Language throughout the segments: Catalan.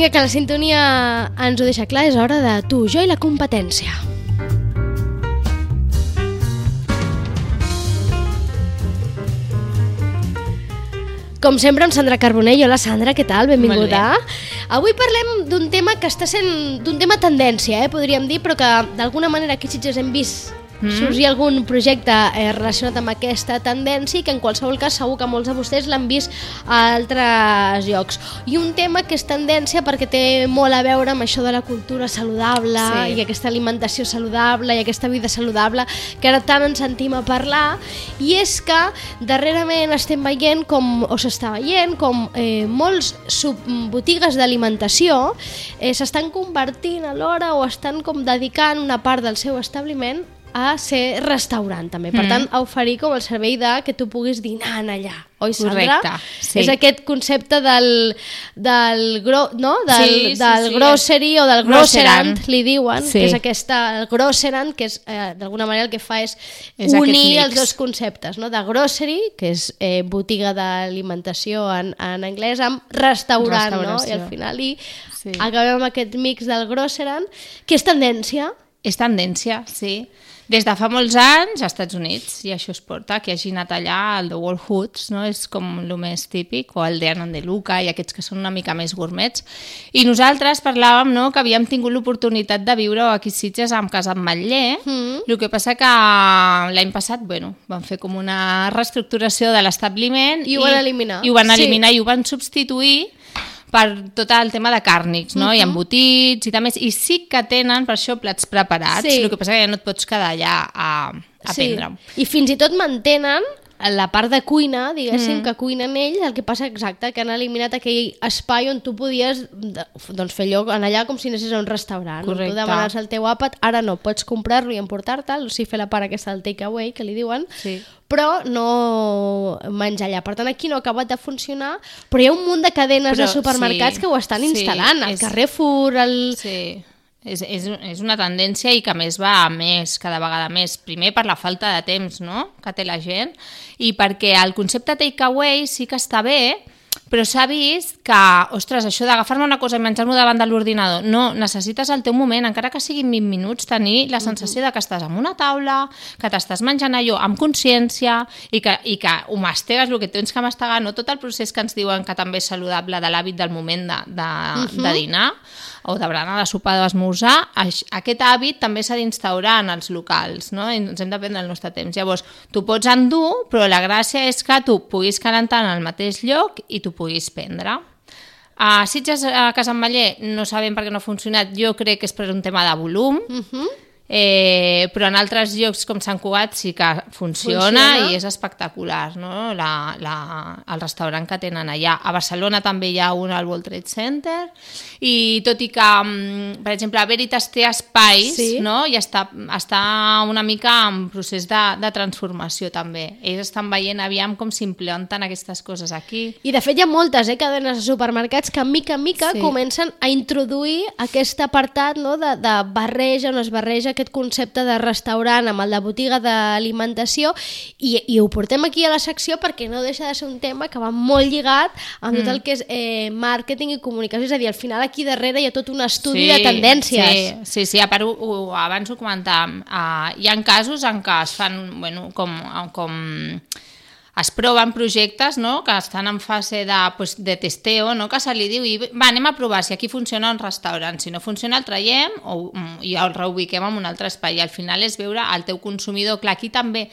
Vinga, que la sintonia ens ho deixa clar, és hora de tu, jo i la competència. Com sempre, amb Sandra Carbonell. Hola, Sandra, què tal? Benvinguda. Avui parlem d'un tema que està sent... d'un tema tendència, eh, podríem dir, però que d'alguna manera aquí Sitges hem vist mm. sorgir algun projecte eh, relacionat amb aquesta tendència i que en qualsevol cas segur que molts de vostès l'han vist a altres llocs. I un tema que és tendència perquè té molt a veure amb això de la cultura saludable sí. i aquesta alimentació saludable i aquesta vida saludable que ara tant ens sentim a parlar i és que darrerament estem veient com, o s'està veient com eh, molts botigues d'alimentació eh, s'estan convertint alhora o estan com dedicant una part del seu establiment a ser restaurant també, per mm. tant a oferir com el servei de que tu puguis dinar allà, oi Sandra? Correcte, sí. És aquest concepte del, del, gro, no? del, sí, sí, del sí, grocery o del grosserant, grosserant. li diuen, Sí. que és aquesta, el grosserant, que és eh, d'alguna manera el que fa és, És unir els dos conceptes, no? de grocery, que és eh, botiga d'alimentació en, en anglès, amb restaurant, no? i al final i Sí. acabem amb aquest mix del grosserant, que és tendència, És tendència, sí. Des de fa molts anys, als Estats Units, i això es porta, que hagi anat allà al The World Foods, no? és com el més típic, o el de Anand de Luca, i aquests que són una mica més gourmets. I nosaltres parlàvem no? que havíem tingut l'oportunitat de viure aquí a Sitges amb Casa Ametller, Mm. el que passa que l'any passat, bueno, van fer com una reestructuració de l'establiment I ho van eliminar. I ho van Sí. eliminar i ho van substituir per tot el tema de càrnics, no? Mhm. I embotits i també, i sí que tenen per això plats preparats, Sí. el que passa que ja no et pots quedar allà a, a prendre. I fins i tot mantenen la part de cuina, diguéssim, Mm. que cuinen ells, el que passa exacte, que han eliminat aquell espai on tu podies doncs, fer lloc en allà com si anessis a un restaurant. on Correcte. Tu demanes el teu àpat, ara no, pots comprar-lo i emportar-te'l, o sigui, fer la part aquesta del takeaway, que li diuen, Sí. però no menjar allà. Per tant, aquí no ha acabat de funcionar, però hi ha un munt de cadenes Però de supermercats sí, que ho estan sí, instal·lant, el és- Carrefour, el... Sí, és, és, és una tendència i que més va a més, cada vegada més. Primer per la falta de temps no? que té la gent i perquè el concepte takeaway sí que està bé, però s'ha vist que, ostres, això d'agafar-me una cosa i menjar-m'ho davant de l'ordinador, no, necessites el teu moment, encara que siguin 20 minuts, tenir la sensació de que estàs en una taula, que t'estàs menjant allò amb consciència i que, i que ho mastegues el que tens que mastegar, no tot el procés que ens diuen que també és saludable de l'hàbit del moment de, de, de dinar o de berenar, de sopar, d'esmorzar, aquest hàbit també s'ha d'instaurar en els locals, no? I ens hem de prendre el nostre temps. Llavors, tu pots endur, però la gràcia és que tu puguis calentar en el mateix lloc i tu puguis prendre. A Sitges, a Casa Ametller, no sabem per què no ha funcionat. Jo crec que és per un tema de volum, Uh -huh. Eh, però en altres llocs com Sant Cugat sí que funciona, Funciona. i és espectacular no? la, la, el restaurant que tenen allà. A Barcelona també hi ha un al World Trade Center i tot i que, mm, per exemple, a Veritas té espais Sí. no? i està, està una mica en procés de, de transformació també. Ells estan veient aviam com s'implanten aquestes coses aquí. I de fet hi ha moltes eh, cadenes de supermercats que mica en mica Sí. comencen a introduir aquest apartat no, de, de barreja, on es barreja aquest concepte de restaurant amb el de botiga d'alimentació i, i ho portem aquí a la secció perquè no deixa de ser un tema que va molt lligat amb tot el que és eh, màrqueting i comunicació, és a dir, al final aquí darrere hi ha tot un estudi de tendències. Sí, sí, sí a part, ho, ho, abans ho comentàvem, uh, hi ha casos en què es fan, bueno, com, com es proven projectes no? que estan en fase de, pues, de testeo, no? que se li diu, i, va, anem a provar si aquí funciona un restaurant, si no funciona el traiem o, mm, i el reubiquem en un altre espai, i al final és veure el teu consumidor, clar, aquí també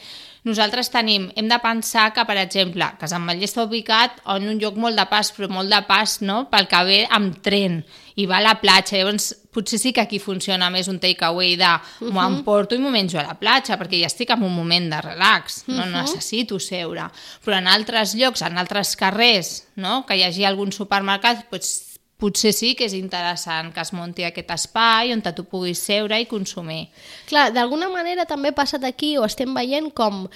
nosaltres tenim, hem de pensar que, per exemple, Casa Ametller està ubicat en un lloc molt de pas, però molt de pas no? pel que ve amb tren i va a la platja, llavors potser sí que aquí funciona més un takeaway de Mhm. m'ho emporto i m'ho menjo a la platja perquè ja estic en un moment de relax, no Mhm. necessito seure. Però en altres llocs, en altres carrers, no? que hi hagi algun supermercat, doncs, potser sí que és interessant que es munti aquest espai on tu puguis seure i consumir. Clar, d'alguna manera també ha passat aquí, o estem veient com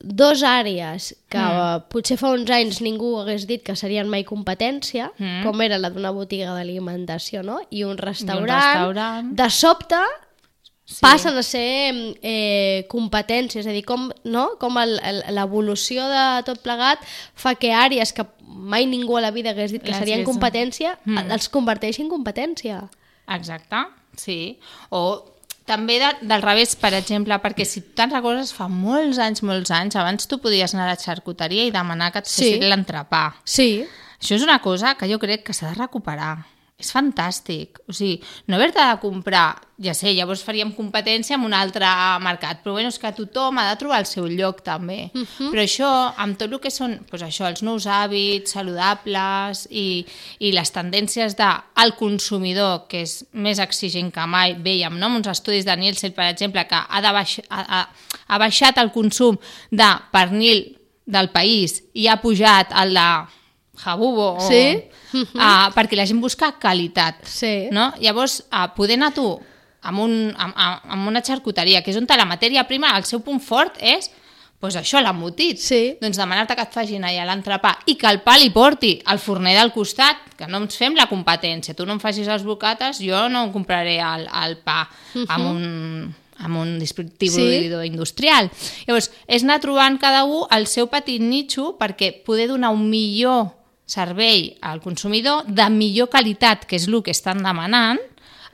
dos àrees que mm. potser fa uns anys ningú hagués dit que serien mai competència, mm. com era la d'una botiga d'alimentació, no? I un restaurant, restaurant. de sobte sí. passen a ser eh, competències, és a dir, com, no? com l'evolució de tot plegat fa que àrees que mai ningú a la vida hagués dit que Les serien hagués- competència, Mm. els converteix en competència. Exacte, sí. O també de, del revés, per exemple, perquè si tu te'n recordes, fa molts anys, molts anys, abans tu podies anar a la xarcuteria i demanar que et Sí. fessin l'entrepà. Sí, Això és una cosa que jo crec que s'ha de recuperar. És fantàstic. O sigui, no haver-te de comprar, ja sé, llavors faríem competència amb un altre mercat, però bueno, és que tothom ha de trobar el seu lloc també. Uh -huh. Però això, amb tot el que són doncs això, els nous hàbits saludables i, i les tendències de al consumidor, que és més exigent que mai, veiem no? amb uns estudis de Nielsen, per exemple, que ha, de baix, ha, ha, ha baixat el consum de pernil del país i ha pujat el de Jabugo o, Sí. uh, perquè la gent busca qualitat Sí. no? llavors uh, poder anar tu amb, un, amb, amb una xarcuteria que és on la matèria prima, el seu punt fort és pues això, l'embotit. Sí. Doncs demanar-te que et facin allà l'entrepà i que el pa li porti al forner del costat, que no ens fem la competència. Tu no em facis els bocates, jo no em compraré el, el pa amb un amb un dispositiu Sí. industrial. Llavors, és anar trobant cada un el seu petit nitxo perquè poder donar un millor servei al consumidor de millor qualitat, que és el que estan demanant,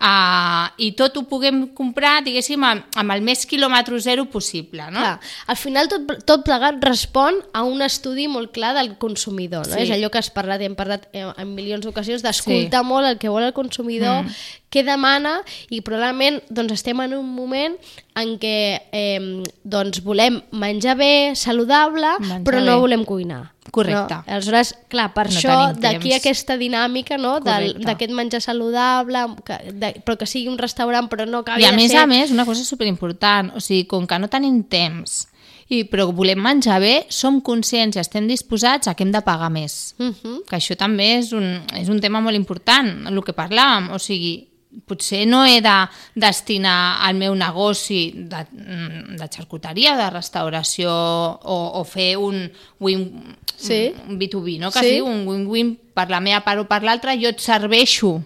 uh, i tot ho puguem comprar, diguéssim, amb, amb el més quilòmetre zero possible, no? Clar, al final tot, tot plegat respon a un estudi molt clar del consumidor, no? Sí. És allò que has parlat, hem parlat eh, en milions d'ocasions, d'escoltar Sí. molt el que vol el consumidor, mm. Què demana, i probablement doncs, estem en un moment en què eh, doncs, volem menjar bé, saludable, Menjar però bé. no volem cuinar. Correcte. No? Aleshores, clar, per No això d'aquí aquesta dinàmica no? d'aquest menjar saludable, que, de, però que sigui un restaurant, però no acabi I a més ser... a més, una cosa superimportant, o sigui, com que no tenim temps, i, però volem menjar bé, som conscients i estem disposats a que hem de pagar més. Uh -huh. Que això també és un, és un tema molt important, el que parlàvem, o sigui, potser no he de destinar el meu negoci de, mm, de xarcuteria, de restauració o, o fer un win, Sí. un B2B, no? que Sí. sí. un win-win per la meva part o per l'altra, jo et serveixo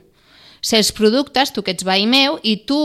certs productes, tu que ets veí meu, i tu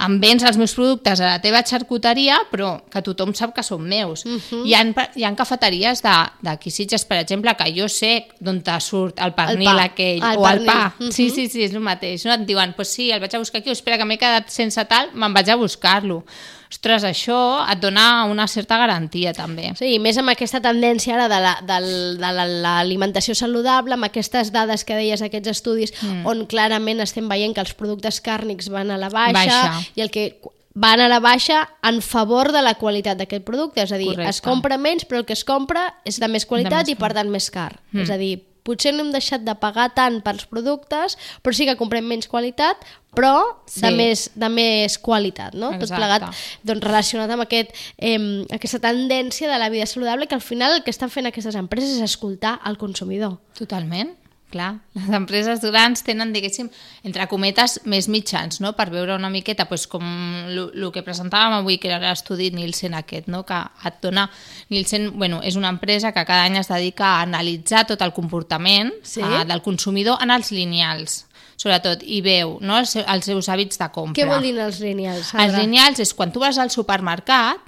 em vens els meus productes a la teva xarcuteria, però que tothom sap que són meus. Uh -huh. hi, ha, hi ha cafeteries d'aquí Sitges, per exemple, que jo sé d'on te surt el pernil pa. aquell, El o el pernil. pa. Uh -huh. Sí, sí, sí, és el mateix. No? Et diuen, pues sí, el vaig a buscar aquí, o espera que m'he quedat sense tal, me'n vaig a buscar-lo. Ostres, això et dona una certa garantia, també. Sí, més amb aquesta tendència ara de la- del- de la- l'alimentació saludable, amb aquestes dades que deies, aquests estudis, mm. on clarament estem veient que els productes càrnics van a la baixa, Baixa. i el que van a la baixa en favor de la qualitat d'aquest producte, és a dir, Correcte. es compra menys però el que es compra és de més qualitat més i per tant més car. Mm. És a dir, potser no hem deixat de pagar tant pels productes, però sí que comprem menys qualitat, però de, Sí. més, de més qualitat, no? Tot Exacte. plegat doncs, relacionat amb aquest, eh, aquesta tendència de la vida saludable que al final el que estan fent aquestes empreses és escoltar el consumidor. Totalment, clar. Les empreses grans tenen, diguéssim, entre cometes, més mitjans, no?, per veure una miqueta, doncs, com el que presentàvem avui, que era l'estudi Nielsen aquest, no?, que et dona... Nielsen, bueno, és una empresa que cada any es dedica a analitzar tot el comportament Sí. eh, del consumidor en els lineals, sobretot, i veu no, els, els seus hàbits de compra. Què vol dir els lineals? Els Sandra? lineals és quan tu vas al supermercat,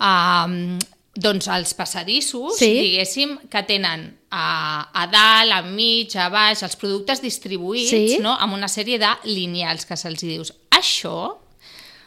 eh, doncs els passadissos, Sí. diguéssim, que tenen a, a dalt, a mig, a baix, els productes distribuïts, Sí. no? amb una sèrie de lineals que se'ls dius. Això,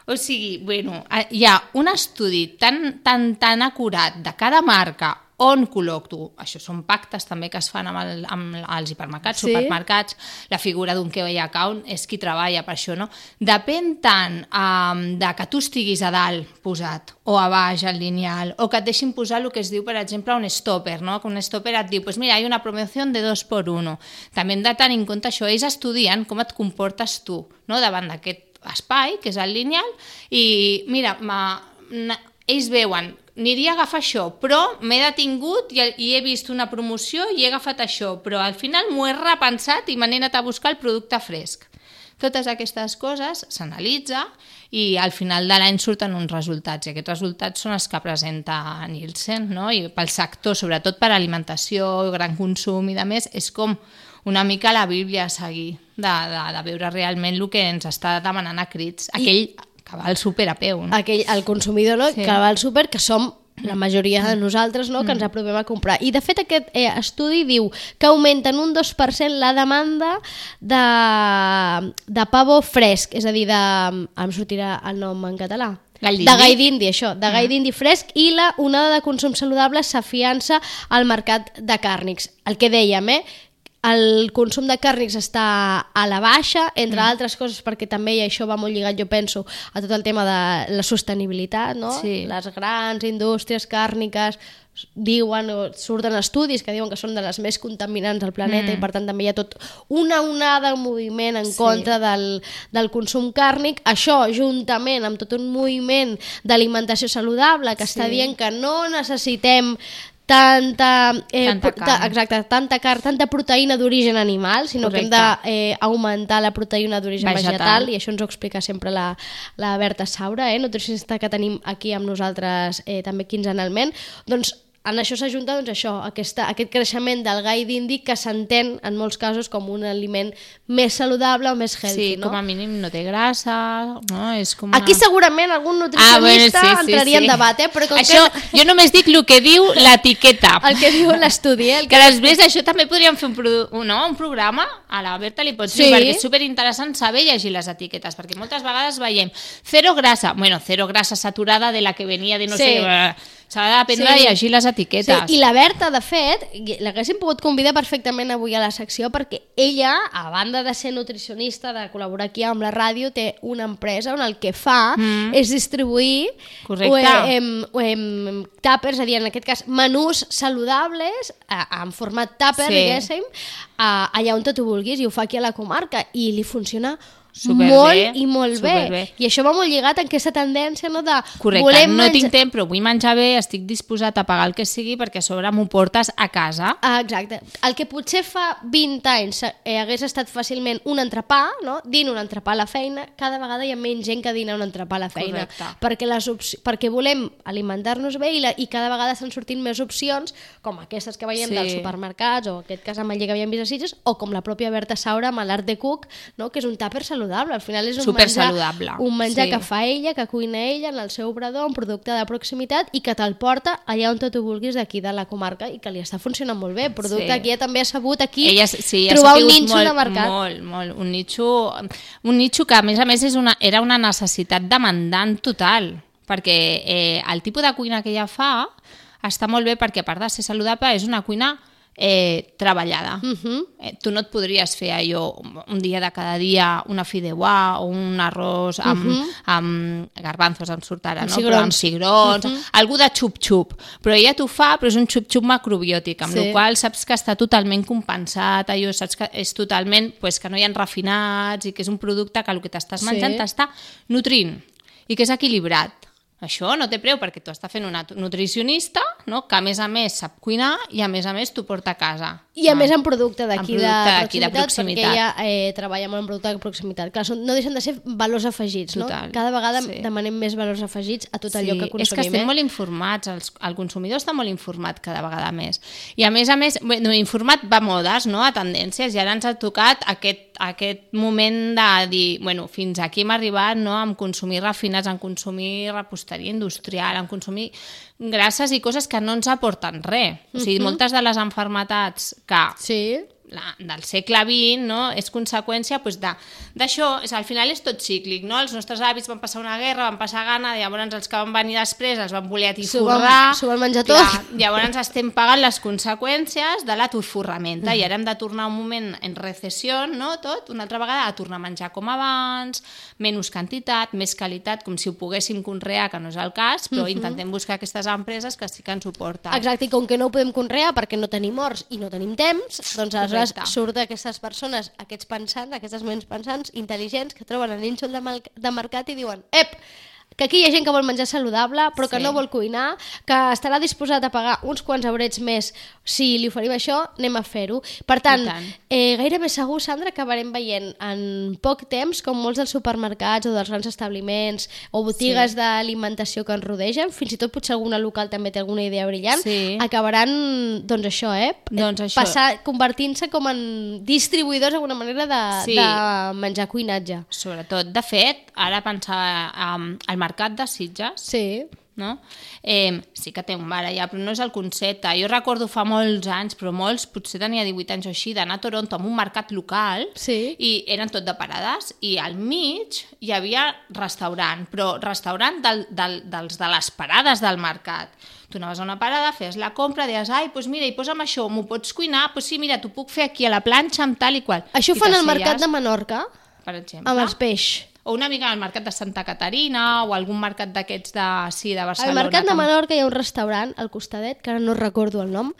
o sigui, bueno, hi ha un estudi tan, tan, tan acurat de cada marca on col·loco, això són pactes també que es fan amb, el, amb els hipermercats, Sí. supermercats, la figura d'un key account és qui treballa per això, no? Depèn tant um, de que tu estiguis a dalt posat, o a baix al lineal, o que et deixin posar el que es diu, per exemple, un stopper, no? Que un stopper et diu, pues mira, hi ha una promoció de dos por uno. També hem de tenir en compte això, ells estudien com et comportes tu, no? Davant d'aquest espai, que és el lineal, i mira, ma, ells veuen, aniria a agafar això, però m'he detingut i, i he vist una promoció i he agafat això, però al final m'ho he repensat i m'he anat a buscar el producte fresc. Totes aquestes coses s'analitza i al final de l'any surten uns resultats i aquests resultats són els que presenta Nielsen no? i pel sector, sobretot per alimentació, gran consum i de més, és com una mica la Bíblia a seguir de, de, de veure realment el que ens està demanant a crits aquell que va al súper a peu. No? aquell, el consumidor no? Sí. que va al súper, que som la majoria de nosaltres no? que ens aprovem a comprar. I de fet aquest eh, estudi diu que augmenta en un 2% la demanda de, de pavo fresc, és a dir, de... em sortirà el nom en català. Gall de gai d'indi, això, de gai d'indi fresc i la onada de consum saludable s'afiança al mercat de càrnics. El que dèiem, eh? El consum de càrnics està a la baixa, entre mm. altres coses perquè també, i això va molt lligat, jo penso, a tot el tema de la sostenibilitat, no? Sí. Les grans indústries càrniques diuen, o surten estudis que diuen que són de les més contaminants del planeta mm. i per tant també hi ha tot una onada en moviment en Sí. contra del, del consum càrnic. Això, juntament amb tot un moviment d'alimentació saludable que sí. està dient que no necessitem tanta, eh, Tanta carn. exacte, tanta carn, tanta proteïna d'origen animal, sinó Correcte. que hem de eh, la proteïna d'origen Vegetal. vegetal. i això ens ho explica sempre la, la Berta Saura, eh, nutricionista que tenim aquí amb nosaltres eh, també quinzenalment. Doncs en això s'ajunta doncs, això, aquesta, aquest creixement del gai d'indi que s'entén en molts casos com un aliment més saludable o més healthy, Sí, no? com a mínim no té grassa, no? És com una... Aquí segurament algun nutricionista entraria en debat, eh? però com Això, que jo només dic el que diu l'etiqueta. el que diu l'estudi, eh? el Que després d'això també podríem fer un, pro, un, no? un programa, a la Berta li pots Sí. dir, perquè és superinteressant saber llegir les etiquetes, perquè moltes vegades veiem zero grasa, bueno, zero grasa saturada de la que venia de no Sí. sé... S'ha d'aprendre Sí. a llegir les etiquetes. Sí, I la Berta, de fet, l'haguéssim pogut convidar perfectament avui a la secció perquè ella, a banda de ser nutricionista, de col·laborar aquí amb la ràdio, té una empresa on el que fa Mm. és distribuir Correcte. eh, em, em, tàpers, és a dir, en aquest cas, menús saludables en format tàper, Sí. diguéssim, a, allà on tu vulguis, i ho fa aquí a la comarca, i li funciona Superbé, molt i molt superbé. bé. I això va molt lligat a aquesta tendència no, de Correcte, volem no menjar- tinc temps, però vull menjar bé, estic disposat a pagar el que sigui perquè a sobre m'ho portes a casa. Ah, exacte. El que potser fa 20 anys eh, hagués estat fàcilment un entrepà, no? dina un entrepà a la feina, cada vegada hi ha menys gent que dina un entrepà a la feina. Correcte. Perquè, les opci- perquè volem alimentar-nos bé i, la, i cada vegada estan sortint més opcions, com aquestes que veiem Sí. dels supermercats, o aquest cas amb el que havíem vist a Sitges, o com la pròpia Berta Saura amb l'Art de Cook, no? que és un tàper saludable. Al final és un Supersaludable, menjar, un menjar sí. que fa ella, que cuina ella en el seu obrador, un producte de proximitat i que te'l porta allà on tu vulguis d'aquí de la comarca i que li està funcionant molt bé. Producte Sí. que ella també ha sabut aquí Ella, sí, ha trobar un nínxol molt, de mercat. Molt, molt. Un nitxo, un nitxo que, a més a més, és una, era una necessitat demandant total, perquè eh, el tipus de cuina que ella fa està molt bé perquè, a part de ser saludable, és una cuina eh, treballada. Mhm. eh, tu no et podries fer allò un dia de cada dia, una fideuà o un arròs amb, amb garbanzos, em surt ara, no? Amb Però amb cigrons. cigrons, algú de xup-xup. Però ella t'ho fa, però és un xup-xup macrobiòtic, amb Sí. sí. la qual saps que està totalment compensat, allò, saps que és totalment, pues, que no hi ha refinats i que és un producte que el que t'estàs Sí. menjant t'està nutrint i que és equilibrat. Això no té preu perquè tu estàs fent una nutricionista no? que a més a més sap cuinar i a més a més t'ho porta a casa. I a Ah. més en producte d'aquí de, d'aquí de proximitat, proximitat. perquè ella eh, treballa molt en producte de proximitat. Clar, són, no deixen de ser valors afegits, Total, no? Cada vegada sí. demanem més valors afegits a tot allò que consumim. És que estem eh? molt informats, els, el consumidor està molt informat cada vegada més. I a més a més, bueno, informat va a modes, no? a tendències, i ara ens ha tocat aquest, aquest moment de dir, bueno, fins aquí hem arribat no? en consumir refinats, en consumir reposteria industrial, en consumir grasses i coses que no ens aporten res. O sigui, moltes de les enfermetats que Sí, la, del segle XX no? és conseqüència pues, de- d'això, és, al final és tot cíclic, no? els nostres avis van passar una guerra, van passar gana, llavors els que van venir després els van voler atiforrar, s'ho van menjar Clar, tot. llavors estem pagant les conseqüències de l'atiforramenta i ara hem de tornar un moment en recessió, no? tot, una altra vegada a tornar a menjar com abans, menys quantitat, més qualitat, com si ho poguéssim conrear, que no és el cas, però intentem buscar aquestes empreses que sí que ens ho porten. Exacte, i com que no ho podem conrear perquè no tenim horts i no tenim temps, doncs aleshores Correcte. surt aquestes persones, aquests pensants, aquestes ments pensants, intel·ligents, que troben el nínxol de, de mercat i diuen ep, que aquí hi ha gent que vol menjar saludable, però que Sí. no vol cuinar, que estarà disposat a pagar uns quants eurets més si li oferim això, anem a fer-ho. Per tant, I tant. eh, gairebé segur, Sandra, acabarem veient en poc temps com molts dels supermercats o dels grans establiments o botigues sí. d'alimentació que ens rodegen, fins i tot potser alguna local també té alguna idea brillant, Sí. acabaran, doncs això, eh? Doncs això. Passar, convertint-se com en distribuïdors d'alguna manera de, Sí. de menjar cuinatge. Sobretot, de fet, ara pensava um, al mercat de Sitges, Sí. no? Eh, sí que té un bar allà, però no és el concepte. Jo recordo fa molts anys, però molts, potser tenia 18 anys o així, d'anar a Toronto amb un mercat local Sí. i eren tot de parades i al mig hi havia restaurant, però restaurant del, del, dels de les parades del mercat. Tu anaves a una parada, feies la compra, deies, ai, doncs mira, i posa'm això, m'ho pots cuinar? Doncs sí, mira, t'ho puc fer aquí a la planxa amb tal i qual. Això I fan al mercat de Menorca, Per exemple. amb els peix. O una mica al mercat de Santa Caterina o algun mercat d'aquests de, sí, de Barcelona. Al mercat de Menorca hi ha un restaurant al costadet, que ara no recordo el nom,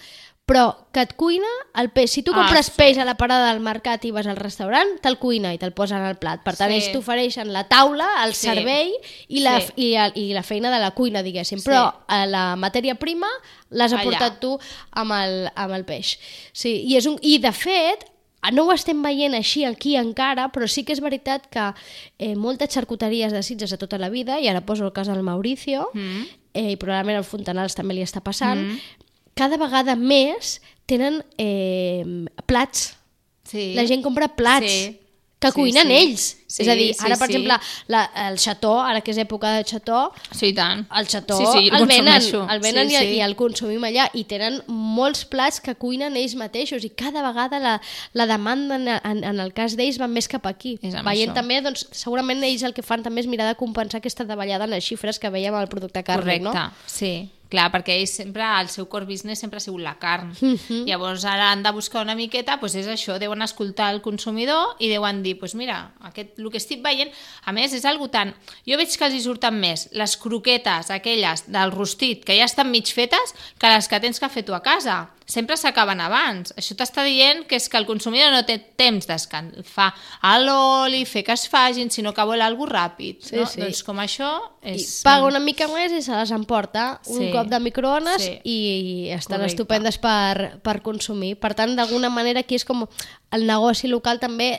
però que et cuina el peix. Si tu Ah, compres sí. peix a la parada del mercat i vas al restaurant, te'l cuina i te'l posen al plat. Per tant, Sí. ells t'ofereixen la taula, el Sí. servei i la, Sí. i, la, i la feina de la cuina, diguéssim. Sí. Però a la matèria prima l'has aportat tu amb el, amb el peix. Sí, i, és un, I, de fet, no ho estem veient així aquí encara, però sí que és veritat que eh, moltes xarcuteries de Sitges de tota la vida, i ara poso el cas del Mauricio, Mm. eh, i probablement al Fontanals també li està passant, mm. cada vegada més tenen eh, plats. Sí. La gent compra plats. Sí. que Sí, cuinen sí. ells. Sí, és a dir, sí, ara, per sí. exemple, la, el xató, ara que és època de xató, Sí, tant. el xató sí, sí, el venen, consumeixo. el venen sí, i, sí. i el consumim allà i tenen molts plats que cuinen ells mateixos i cada vegada la, la demanda en, en, en el cas d'ells va més cap aquí. Veient això. també, doncs, segurament ells el que fan també és mirar de compensar aquesta davallada en les xifres que veiem al producte càrrec, Correcte, no? sí. Clar, perquè ells sempre, el seu core business sempre ha sigut la carn. Mhm. Llavors ara han de buscar una miqueta, doncs és això, deuen escoltar el consumidor i deuen dir, doncs mira, aquest, el que estic veient, a més és algo tan... Jo veig que els hi surten més les croquetes, aquelles del rostit, que ja estan mig fetes, que les que tens que fer tu a casa. Sempre s'acaben abans. Això t'està dient que és que el consumidor no té temps d'escalfar a l'oli, fer que es fagin, sinó que vol alguna ràpid. Sí, no? sí. Doncs com això I és... paga una mica més i se les emporta un Sí, cop de microones sí. i estan Correcte. estupendes per, per consumir. Per tant, d'alguna manera aquí és com el negoci local també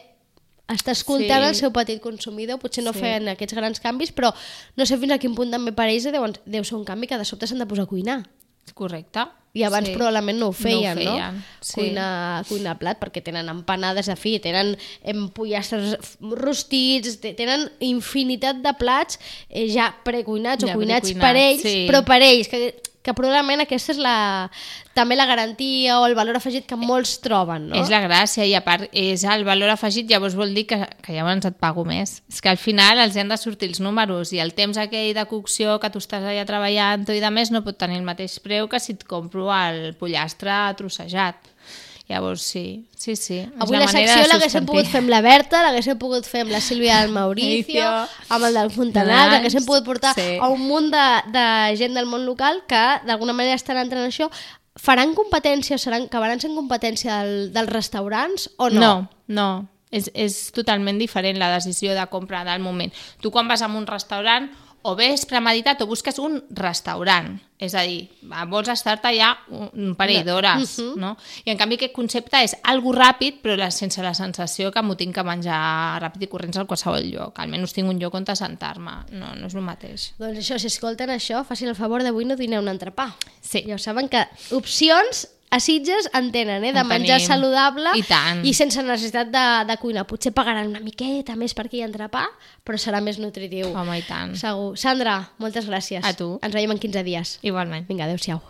està escoltant Sí. el seu petit consumidor, potser no Sí. feien aquests grans canvis, però no sé fins a quin punt també per ells deu, deu ser un canvi que de sobte s'han de posar a cuinar. Correcte. I abans Sí. probablement no ho feien, no? feien, sí. Cuinar, cuinar plat, perquè tenen empanades de fi, tenen pollastres rostits, te- tenen infinitat de plats eh, ja precuinats Ja o cuinats per ells, sí. però per ells, que, que probablement aquesta és la, també la garantia o el valor afegit que molts troben, no? És la gràcia i a part és el valor afegit, llavors vol dir que, que llavors et pago més. És que al final els han de sortir els números i el temps aquell de cocció que tu estàs allà treballant i de més no pot tenir el mateix preu que si et compro el pollastre trossejat. Llavors sí, sí, sí. Avui la, manera secció l'haguéssim pogut fer amb la Berta, l'haguéssim pogut fer amb la Sílvia del Mauricio, amb el del Fontanals, l'haguéssim pogut portar sí. a un munt de, de gent del món local que d'alguna manera estan entrant en això. Faran competència, seran, acabaran sent competència del, dels restaurants o no? No, no. És, és totalment diferent la decisió de compra del moment. Tu quan vas a un restaurant o bé és premeditat o busques un restaurant. És a dir, vols estar-te allà un, parell d'hores, Mhm. no? I en canvi aquest concepte és algo ràpid però la, sense la sensació que m'ho tinc que menjar ràpid i corrents a qualsevol lloc. Almenys tinc un lloc on assentar-me. No, no és el mateix. Doncs això, si escolten això, facin el favor d'avui no dineu un entrepà. Sí. Ja ho saben que opcions a Sitges en tenen, eh? de En menjar tenim. saludable I tant. i sense necessitat de, de cuinar. Potser pagaran una miqueta més per aquí entrepà, però serà més nutritiu. Home, i tant. Segur. Sandra, moltes gràcies. A tu. Ens veiem en 15 dies. Igualment. Vinga, adeu-siau.